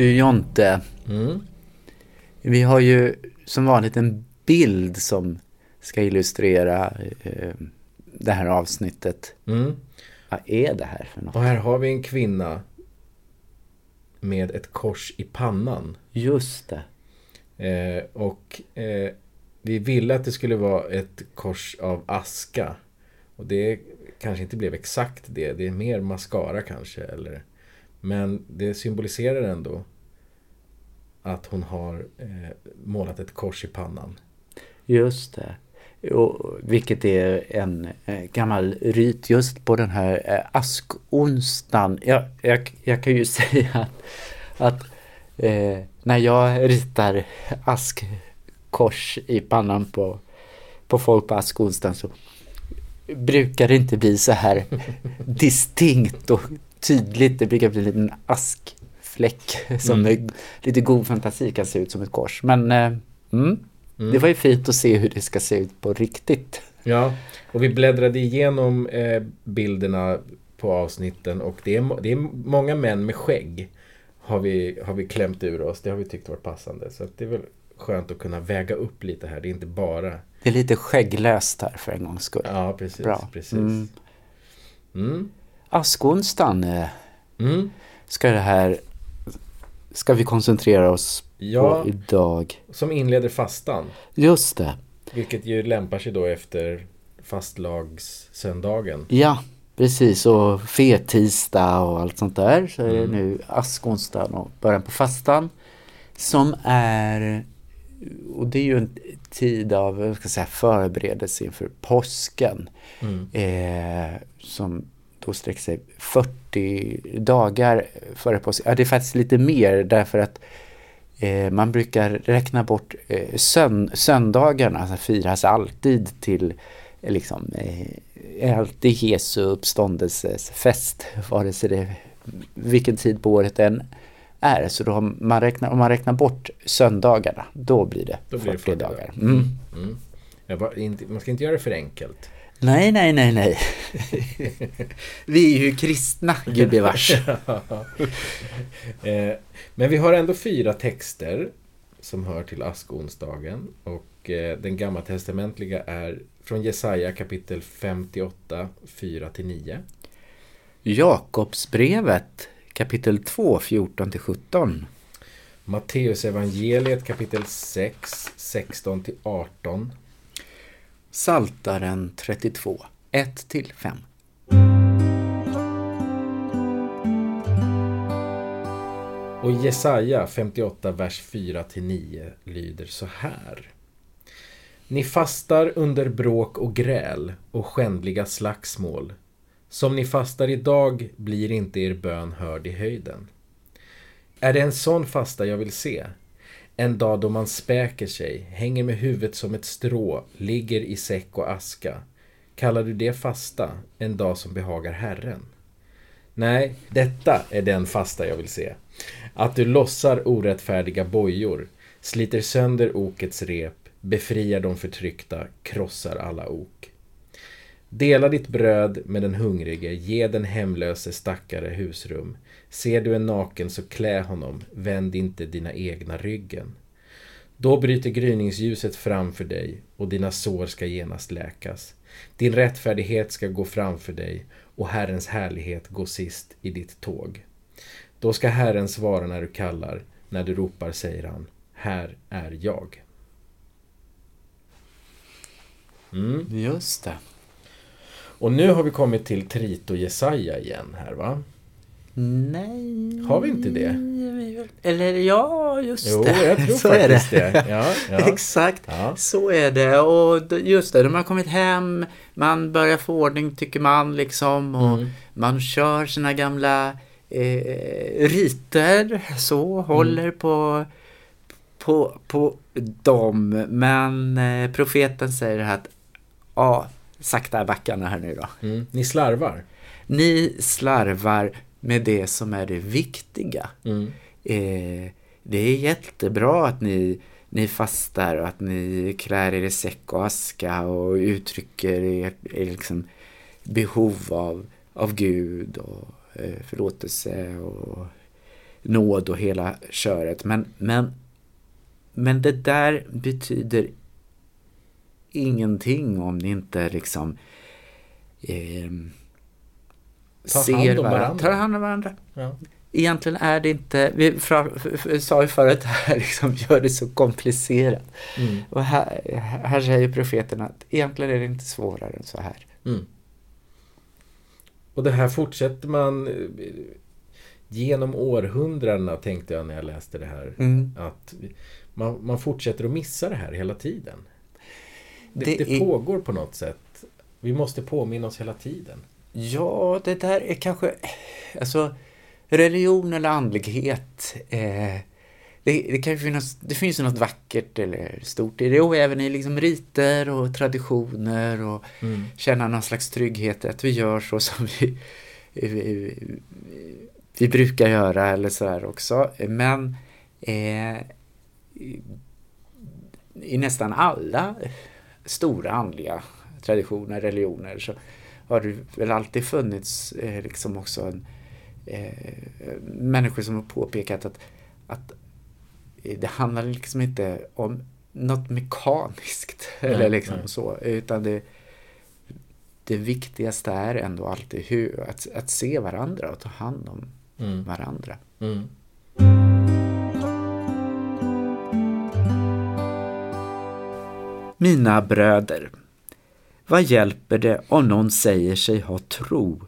Du Jonte, Mm. vi har ju som vanligt en bild som ska illustrera eh, det här avsnittet. Mm. Vad är det här för något? Och här har vi en kvinna med ett kors i pannan. Just det. Eh, och eh, vi ville att det skulle vara ett kors av aska. Och det kanske inte blev exakt det. Det är mer mascara kanske. Eller, men det symboliserar ändå att hon har eh, målat ett kors i pannan. Just det. Och, vilket är en eh, gammal ryt just på den här eh, askonsdagen. Jag, jag, jag kan ju säga att, att eh, när jag ritar askkors i pannan på, på folk på askonsdagen så brukar det inte bli så här distinkt och tydligt. Det brukar bli en liten ask askfläck som Mm. med lite god fantasi kan se ut som ett kors. Men eh, mm, Mm. det var ju fint att se hur det ska se ut på riktigt. Ja, och vi bläddrade igenom eh, bilderna på avsnitten och det är, det är många män med skägg har vi, har vi klämt ur oss. Det har vi tyckt varit passande. Så det är väl skönt att kunna väga upp lite här. Det är inte bara... Det är lite skägglöst här för en gångs skull. Ja, precis. Bra. precis. Mm. Mm. Askonsdagen eh, Mm. ska det här ska vi koncentrera oss Ja, på idag. som inleder fastan. Just det. Vilket ju lämpar sig då efter fastlagssöndagen. Ja, precis. Och fettisdag och allt sånt där. Så är det Mm. nu askonsdagen och början på fastan. Som är, och det är ju en tid av vad ska jag säga, förberedelse inför påsken. Mm. Eh, som då sträcker sig 40 dagar före påsk. Ja, det är faktiskt lite mer därför att eh, man brukar räkna bort eh, sön söndagarna, alltså firas alltid till eh, liksom, eh, alltid Jesu uppståndelsesfest, vare sig det vilken tid på året än är. Så då man räknar, om man räknar bort söndagarna, då blir det Då blir det 40 40 dagar. dagar. Mm. Mm. Bara, inte, man ska inte göra det för enkelt. Nej, nej, nej, nej. Vi är ju kristna, gubevars. Eh, Men vi har ändå fyra texter som hör till askonsdagen. Och eh, den gammaltestamentliga är från Jesaja kapitel 58, 4-9. Jakobsbrevet kapitel 2, 14-17. Matteus evangeliet kapitel 6, 16-18. Saltaren 32, 1-5. Och Jesaja 58, vers 4-9 lyder så här. Ni fastar under bråk och gräl och skändliga slagsmål. Som ni fastar idag blir inte er bön hörd i höjden. Är det en sån fasta jag vill se? En dag då man späker sig, hänger med huvudet som ett strå, ligger i säck och aska. Kallar du det fasta, en dag som behagar Herren? Nej, detta är den fasta jag vill se. Att du lossar orättfärdiga bojor, sliter sönder okets rep, befriar de förtryckta, krossar alla ok. Dela ditt bröd med den hungrige, ge den hemlöse stackare husrum. Ser du en naken så klä honom, vänd inte dina egna ryggen. Då bryter gryningsljuset fram för dig och dina sår ska genast läkas. Din rättfärdighet ska gå framför dig och Herrens härlighet gå sist i ditt tåg. Då ska Herren svara när du kallar, när du ropar säger han, här är jag. Mm. Just det. Och nu har vi kommit till Trito Jesaja igen här va? Nej. Har vi inte det? Eller ja, just Jo, det. jag tror Så faktiskt är det. Ja, ja. Exakt, Ja. så är det. Och just det, de har kommit hem, man börjar få ordning tycker man liksom. Och Mm. man kör sina gamla eh, riter, så, håller på, på, på dem. Men eh, profeten säger att, ja, sakta backarna här nu då. Mm. Ni slarvar. Ni slarvar med det som är det viktiga. Mm. Eh, det är jättebra att ni, ni fastar och att ni klär er i säck och aska och uttrycker ert er liksom behov av, av Gud och eh, förlåtelse och nåd och hela köret. Men, men, men det där betyder ingenting om ni inte liksom eh, ser varandra. Tar hand om varandra. Ja. Egentligen är det inte, vi sa ju förut här, liksom, gör det så komplicerat. Mm. Och här, här säger profeten att egentligen är det inte svårare än så här. Mm. Och det här fortsätter man eh, genom århundradena tänkte jag när jag läste det här. Mm. Att man, man fortsätter att missa det här hela tiden. Det, det, det pågår på något sätt. Vi måste påminna oss hela tiden. Ja, det där är kanske... Alltså, religion eller andlighet. Eh, det, det, kan finnas, det finns ju något vackert eller stort i det och även i liksom riter och traditioner och mm. känna någon slags trygghet att vi gör så som vi, vi, vi brukar göra eller så här också. Men eh, i nästan alla stora andliga traditioner, religioner så har det väl alltid funnits eh, liksom också en, eh, människor som har påpekat att, att det handlar liksom inte om något mekaniskt nej, eller liksom nej. så utan det, det viktigaste är ändå alltid hur, att, att se varandra och ta hand om mm. varandra. Mm. Mina bröder, vad hjälper det om någon säger sig ha tro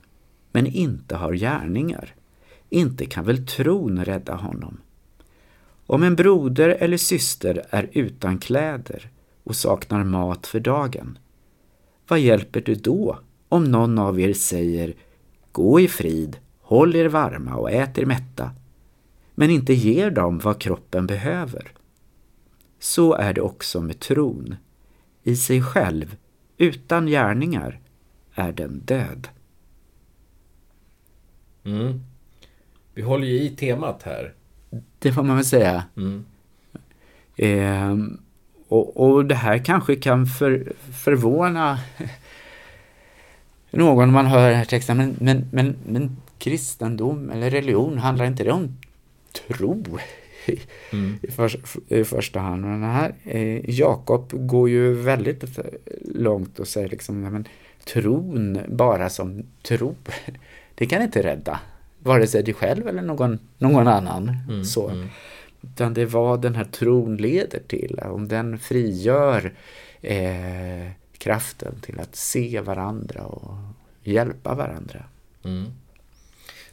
men inte har gärningar? Inte kan väl tron rädda honom? Om en broder eller syster är utan kläder och saknar mat för dagen, vad hjälper det då om någon av er säger Gå i frid, håll er varma och ät er mätta, men inte ger dem vad kroppen behöver? Så är det också med tron. I sig själv, utan gärningar, är den död. Mm. Vi håller ju i temat här. Det får man väl säga. Mm. Eh, och, och det här kanske kan för, förvåna någon när man hör den här texten. Men, men, men, men kristendom eller religion, handlar inte det om tro mm. i, för, i, första hand? Men här, eh, Jakob går ju väldigt långt och säger liksom, men tron bara som tro, det kan inte rädda vare sig dig själv eller någon, någon annan. Mm, så. Mm. Utan det är vad den här tron leder till. Om den frigör eh, kraften till att se varandra och hjälpa varandra. Mm.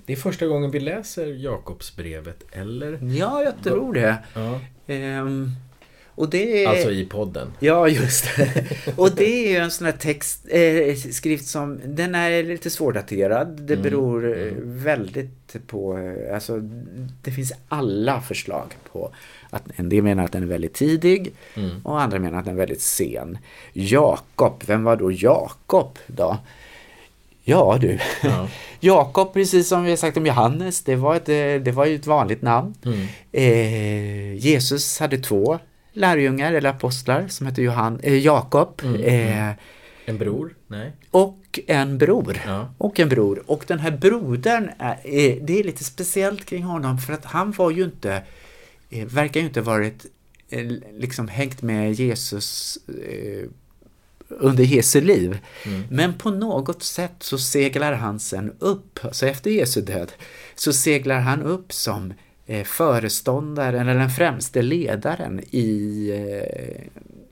Det är första gången vi läser Jakobsbrevet, eller? Ja, jag tror det. Ja. Um, och det är, alltså i podden. Ja, just det. Och det är ju en sån här text, eh, skrift som, den är lite svårdaterad. Det mm, beror mm. väldigt på, eh, alltså det finns alla förslag på att en del menar att den är väldigt tidig mm. och andra menar att den är väldigt sen. Jakob, vem var då Jakob då? Ja du, ja. Jakob precis som vi har sagt om Johannes, det var, ett, eh, det var ju ett vanligt namn. Mm. Eh, Jesus hade två lärjungar eller apostlar som heter Johan, eh, Jakob. Mm, mm. eh, en bror? Nej. Och en bror. Ja. Och en bror. Och den här brodern, är, det är lite speciellt kring honom för att han var ju inte, eh, verkar ju inte varit eh, liksom hängt med Jesus eh, under Jesu liv. Mm. Men på något sätt så seglar han sen upp, alltså efter Jesu död, så seglar han upp som Eh, föreståndaren eller den främste ledaren i eh,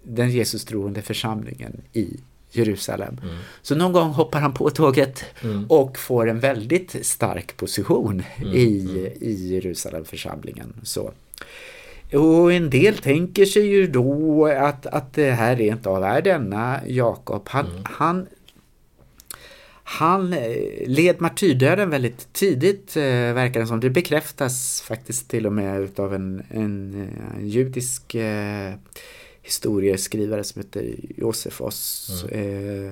den Jesus-troende församlingen i Jerusalem. Mm. Så någon gång hoppar han på tåget mm. och får en väldigt stark position mm. i, mm. i Jerusalemförsamlingen. Så. Och en del tänker sig ju då att, att det här rent av är denna Jakob. Han, mm. han han eh, led martyrdöden väldigt tidigt, eh, verkar det som. Det bekräftas faktiskt till och med utav en, en, en eh, judisk historieskrivare som heter Josefos. Mm.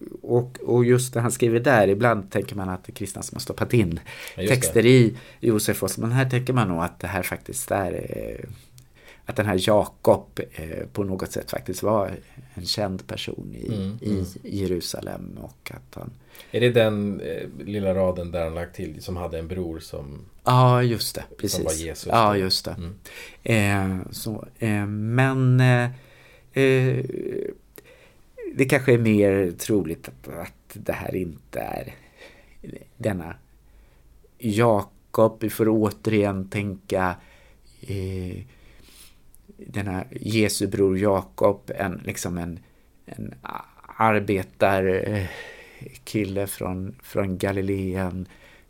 Eh, och, och just det han skriver där, ibland tänker man att det är kristna som har stoppat in ja, texter det. i Josefos. Men här tänker man nog att det här faktiskt är att den här Jakob eh, på något sätt faktiskt var en känd person i, Mm, i mm. Jerusalem och att han Är det den eh, lilla raden där han lagt till som hade en bror som... Ja, just det. Precis. var Jesus ja, just det. Mm. Eh, så, eh, men eh, eh, det kanske är mer troligt att, att det här inte är denna Jakob. Vi får återigen tänka eh, denna Jesu bror Jakob, en, liksom en, en arbetarkille från, från Galileen.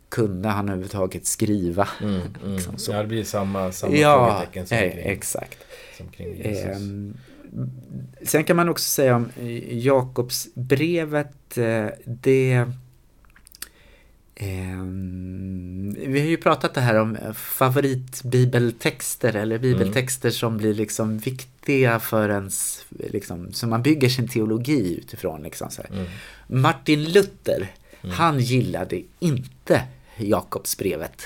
Kunde han överhuvudtaget skriva? Mm, mm. Liksom så. Ja, det blir samma, samma Ja, frågetecken som eh, kring, exakt. som kring Jesus. Ehm, sen kan man också säga om eh, Jakobsbrevet, eh, det... ehm, vi har ju pratat det här om eh, favoritbibeltexter eller bibeltexter som blir liksom viktiga för ens, liksom, som man bygger sin teologi utifrån. Liksom. Mm. Martin Luther, han gillade inte Jakobsbrevet.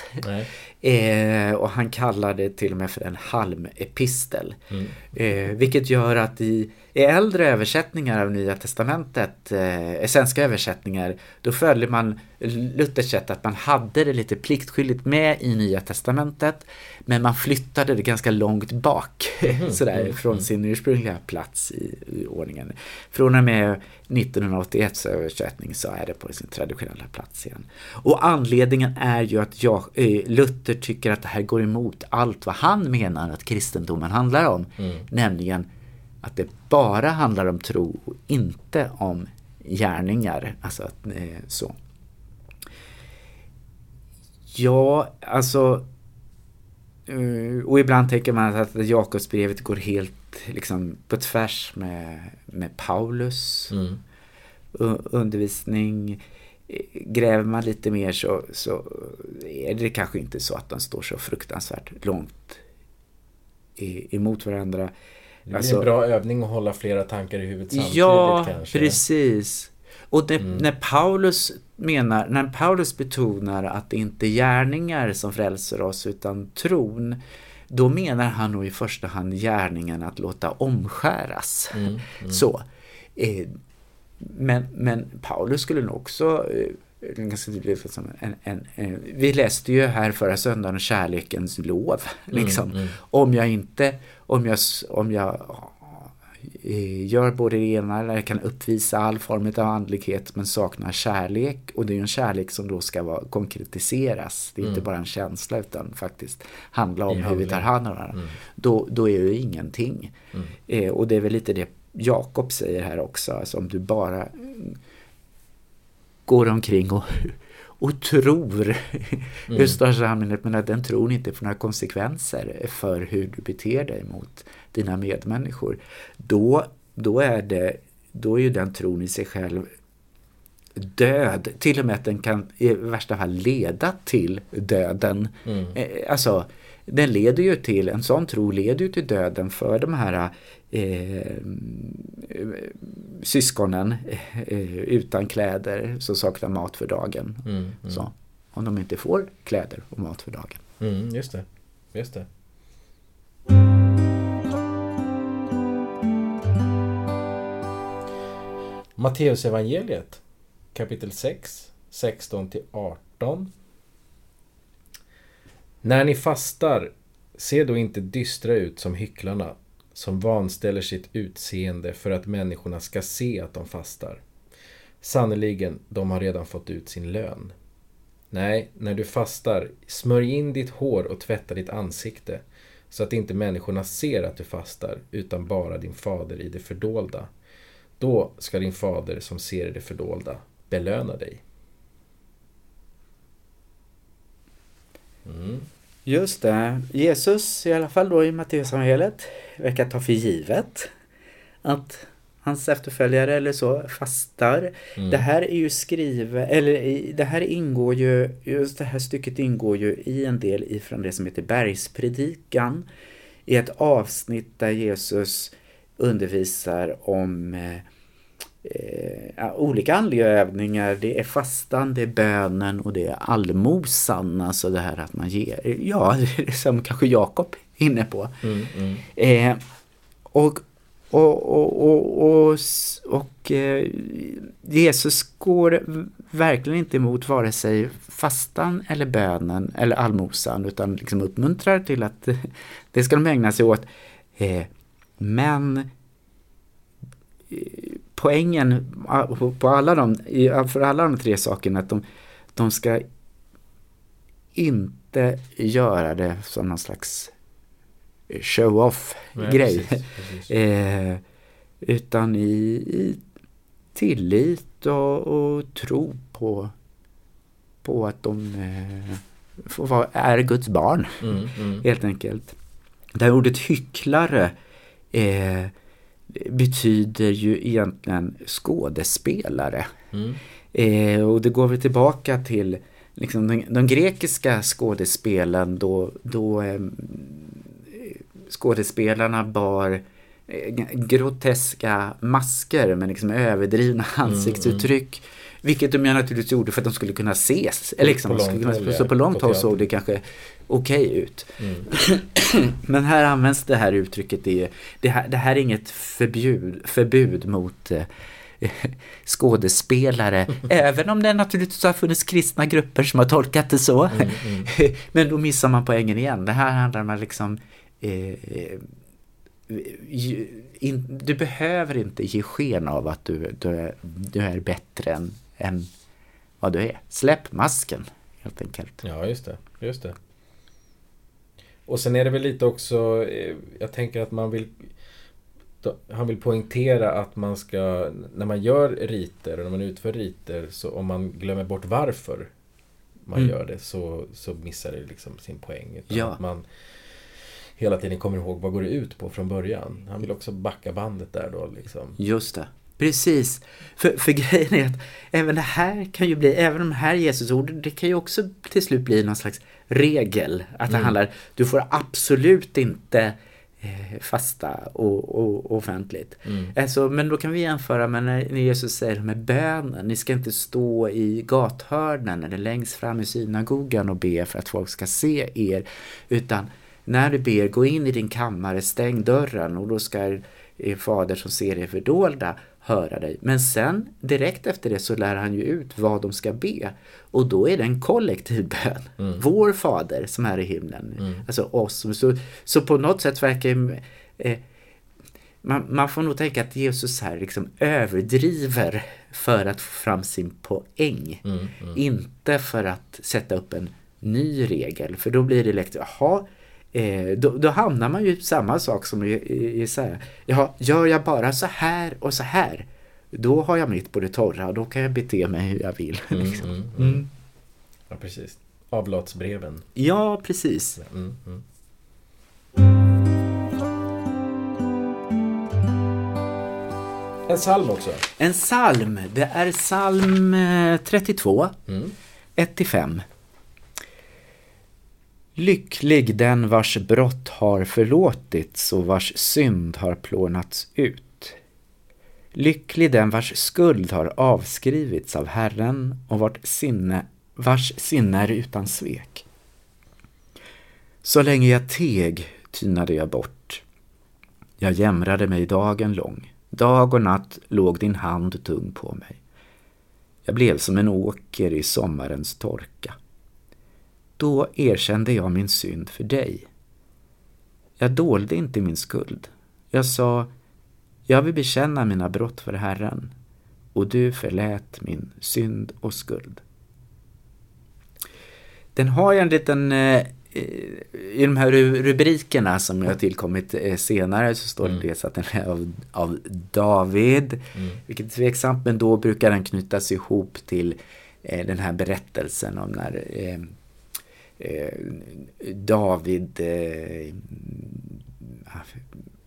Eh, och han kallar det till och med för en halmepistel. Mm. Eh, vilket gör att i, i äldre översättningar av Nya Testamentet, eh, svenska översättningar, då följer man Luthers sätt att man hade det lite pliktskyldigt med i Nya Testamentet, men man flyttade det ganska långt bak, sådär, mm, från sin ursprungliga plats i, i ordningen. Från och med 1981 översättning så är det på sin traditionella plats igen. Och anledningen är ju att jag, eh, Luther tycker att det här går emot allt vad han menar att kristendomen handlar om. Mm. Nämligen att det bara handlar om tro och inte om gärningar. Alltså att, eh, så. Ja, alltså eh, och ibland tänker man att Jakobsbrevet går helt liksom på tvärs med, med Paulus Mm. undervisning. Gräver man lite mer så, så är det kanske inte så att de står så fruktansvärt långt emot varandra. Det blir Alltså- en bra övning att hålla flera tankar i huvudet samtidigt Ja, kanske. precis. Och det, när Paulus menar, när Paulus betonar att det inte är gärningar som frälser oss utan tron, då menar han nog i första hand gärningen att låta omskäras. Mm, mm. Så. Eh, men, men Paulus skulle nog också eh, ganska tydligt som en, en, en, vi läste ju här förra söndagen kärlekens lov. Liksom. mm. Om jag inte, om jag, om jag eh, gör både det ena eller kan uppvisa all form av andlighet men saknar kärlek och det är ju en kärlek som då ska vara, konkretiseras. Det är inte Mm. bara en känsla utan faktiskt handla om hur vi tar hand om varandra. Mm. Då, då är det ju ingenting. Mm. Eh, och det är väl lite det Jakob säger här också. Alltså om du bara mm, går omkring och, och tror Mm. i största allmänhet men att den tron inte får några konsekvenser för hur du beter dig mot dina medmänniskor. Då, då, är, det, då är ju den tron i sig själv död. Till och med att den kan i värsta fall leda till döden. Mm. Eh, Alltså, den leder ju till, en sån tro leder ju till döden för de här eh, syskonen eh, utan kläder som saknar mat för dagen. Mm, mm. Så, om de inte får kläder och mat för dagen. Mm, just det. Just det. Matteusevangeliet kapitel 6, 16 till 18. När ni fastar, se då inte dystra ut som hycklarna, som vanställer sitt utseende för att människorna ska se att de fastar. Sannerligen, de har redan fått ut sin lön. Nej, när du fastar, smörj in ditt hår och tvätta ditt ansikte, så att inte människorna ser att du fastar, utan bara din fader i det fördolda. Då ska din fader som ser i det fördolda belöna dig. Mm. Just det. Jesus, i alla fall då i Matteusevangeliet, verkar ta för givet att hans efterföljare eller så fastar. Mm. Det här är ju skrivet, eller det här ingår ju, just det här stycket ingår ju i en del ifrån det som heter Bergspredikan. I ett avsnitt där Jesus undervisar om eh, eh, olika andliga övningar. Det är fastan, det är bönen och det är allmosan. Alltså det här att man ger, ja, är som kanske Jakob inne på. Mm, mm. Eh, och och, och, och, och, och eh, Jesus går verkligen inte emot vare sig fastan eller bönen eller allmosan utan liksom uppmuntrar till att det ska de ägna sig åt. Eh, men eh, poängen på alla de, för alla de tre sakerna att de, de ska inte göra det som någon slags show-off-grej. Eh, utan i, i tillit och, och, tro på, på att de eh, får vara, är Guds barn. Mm, mm. Helt enkelt. Det här ordet hycklare eh, betyder ju egentligen skådespelare. Mm. Eh, och det går vi tillbaka till liksom de, de grekiska skådespelen då, då eh, skådespelarna bar eh, groteska masker med liksom överdrivna mm, ansiktsuttryck. Mm, mm. Vilket de naturligtvis gjorde för att de skulle kunna ses. Eller liksom, på långt håll, så på långt håll såg det kanske okej okay ut. Mm. Men här används det här uttrycket i, det här, det här är inget förbud, förbud mot eh, skådespelare. även om det naturligtvis har funnits kristna grupper som har tolkat det så. Mm, mm. Men då missar man poängen igen. Det här handlar om liksom eh, in, du behöver inte ge sken av att du, du, är, du är bättre än, än vad du är. Släpp masken helt enkelt. Ja, just det. Just det. Och sen är det väl lite också, eh, jag tänker att man vill han vill poängtera att man ska, när man gör riter och när man utför riter, så om man glömmer bort varför man mm. gör det så, så missar det liksom sin poäng. Ja. att man, hela tiden kommer ihåg vad går det ut på från början. Han vill också backa bandet där då liksom. Just det. Precis. För, för grejen är att även det här kan ju bli, även de här Jesusorden, det kan ju också till slut bli någon slags regel. Att det mm. handlar, du får absolut inte eh, fasta och, och, och offentligt. Mm. Alltså, men då kan vi jämföra med när, när Jesus säger med bönen. Ni ska inte stå i gathörnen eller längst fram i synagogan och be för att folk ska se er. Utan när du ber, gå in i din kammare, stäng dörren och då ska er fader som ser er fördolda höra dig. Men sen direkt efter det så lär han ju ut vad de ska be. Och då är det en kollektiv bön. Mm. Vår fader som är i himlen. Mm. Alltså oss. Så, så på något sätt verkar eh, man, man, får nog tänka att Jesus här liksom överdriver för att få fram sin poäng. Mm, mm. Inte för att sätta upp en ny regel. För då blir det lätt, jaha, Eh, då, då, hamnar man ju i samma sak som här, ja, gör jag bara så här och så här, då har jag mitt på det torra, då kan jag bete mig hur jag vill. Mm, liksom. mm, mm. mm. Ja, precis. Avlatsbreven. Ja, precis. Mm, mm. En psalm också. En psalm. Det är psalm 32. 1-5. Lycklig den vars brott har förlåtits och vars synd har plånats ut. Lycklig den vars skuld har avskrivits av Herren och vart sinne, vars sinne är utan svek. Så länge jag teg tynade jag bort. Jag jämrade mig dagen lång. Dag och natt låg din hand tung på mig. Jag blev som en åker i sommarens torka. Då erkände jag min synd för dig. Jag dolde inte min skuld. Jag sa, jag vill bekänna mina brott för Herren och du förlät min synd och skuld. Den har ju en liten, eh, i de här rubrikerna som har tillkommit eh, senare så står det mm. dels att den är av, av David, mm. vilket är tveksamt, men då brukar den knytas ihop till eh, den här berättelsen om när Eh, David, eh,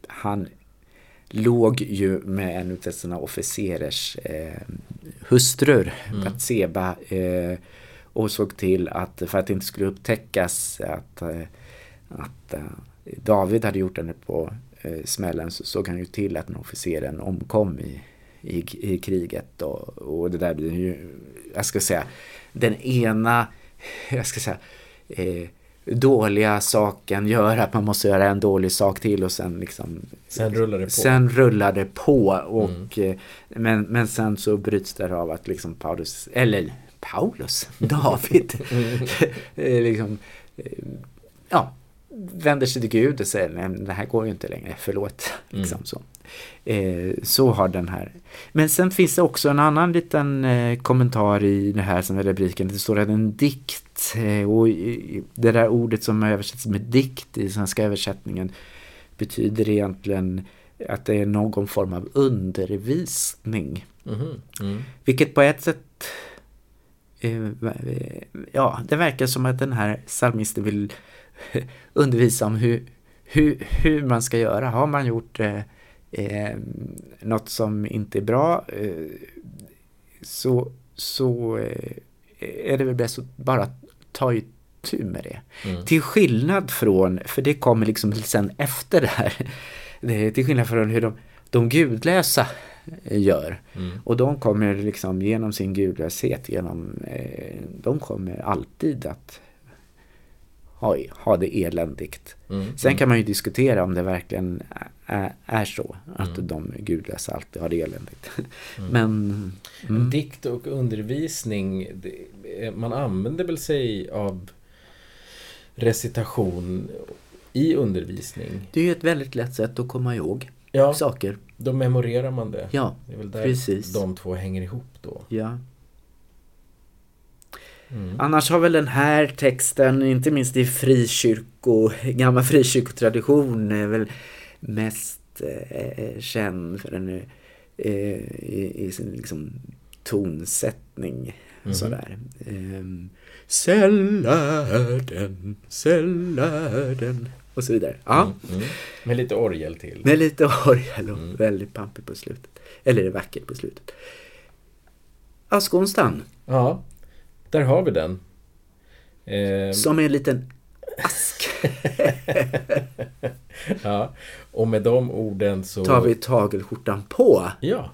han låg ju med en av sina officerers eh, hustrur, mm. Batseba, eh, och såg till att, för att det inte skulle upptäckas att, eh, att eh, David hade gjort henne på eh, smällen så såg han ju till att den officeren omkom i, i, i kriget och, och det där blir ju, jag ska säga, den ena, jag ska säga, eh, dåliga saken gör att man måste göra en dålig sak till och sen liksom Sen rullar det på. Sen rullar det på och mm. men, men sen så bryts det av att liksom Paulus, eller Paulus, David, mm. liksom, ja, vänder sig till Gud och säger nej det här går ju inte längre, förlåt. Mm. Liksom så. Eh, så har den här. Men sen finns det också en annan liten eh, kommentar i det här som är rubriken. Det står att en dikt eh, och det där ordet som översätts med dikt i svenska översättningen betyder egentligen att det är någon form av undervisning. Mm. Mm. Vilket på ett sätt eh, ja, det verkar som att den här psalmisten vill undervisa om hur, hur, hur man ska göra. Har man gjort eh, eh, något som inte är bra eh, så, så eh, är det väl bäst att bara ta itu med det. Mm. Till skillnad från, för det kommer liksom sen efter det här, till skillnad från hur de, de gudlösa gör. Mm. Och de kommer liksom genom sin gudlöshet, genom, eh, de kommer alltid att ha, ha det eländigt. Mm. Sen kan man ju diskutera om det verkligen är, är så att mm. de gudlösa alltid har det eländigt. Mm. Men... Mm. Dikt och undervisning, det, man använder väl sig av recitation i undervisning? Det är ju ett väldigt lätt sätt att komma ihåg ja, saker. Då memorerar man det. Ja, det är väl där precis. de två hänger ihop då. Ja. Mm. Annars har väl den här texten, inte minst i frikyrko, gammal frikyrkotradition, är väl mest eh, känd för den eh, i, i, sin liksom, tonsättning. Mm. Sådär. Eh, Sällarden, sällarden och så vidare. Ja. Mm, mm. Med lite orgel till. Med lite orgel och mm. väldigt pampigt på slutet. Eller vackert på slutet. Askonsdagen. Ja. Där har vi den. Eh... Som en liten ask. ja, och med de orden så... Tar vi tagelskjortan på. Ja.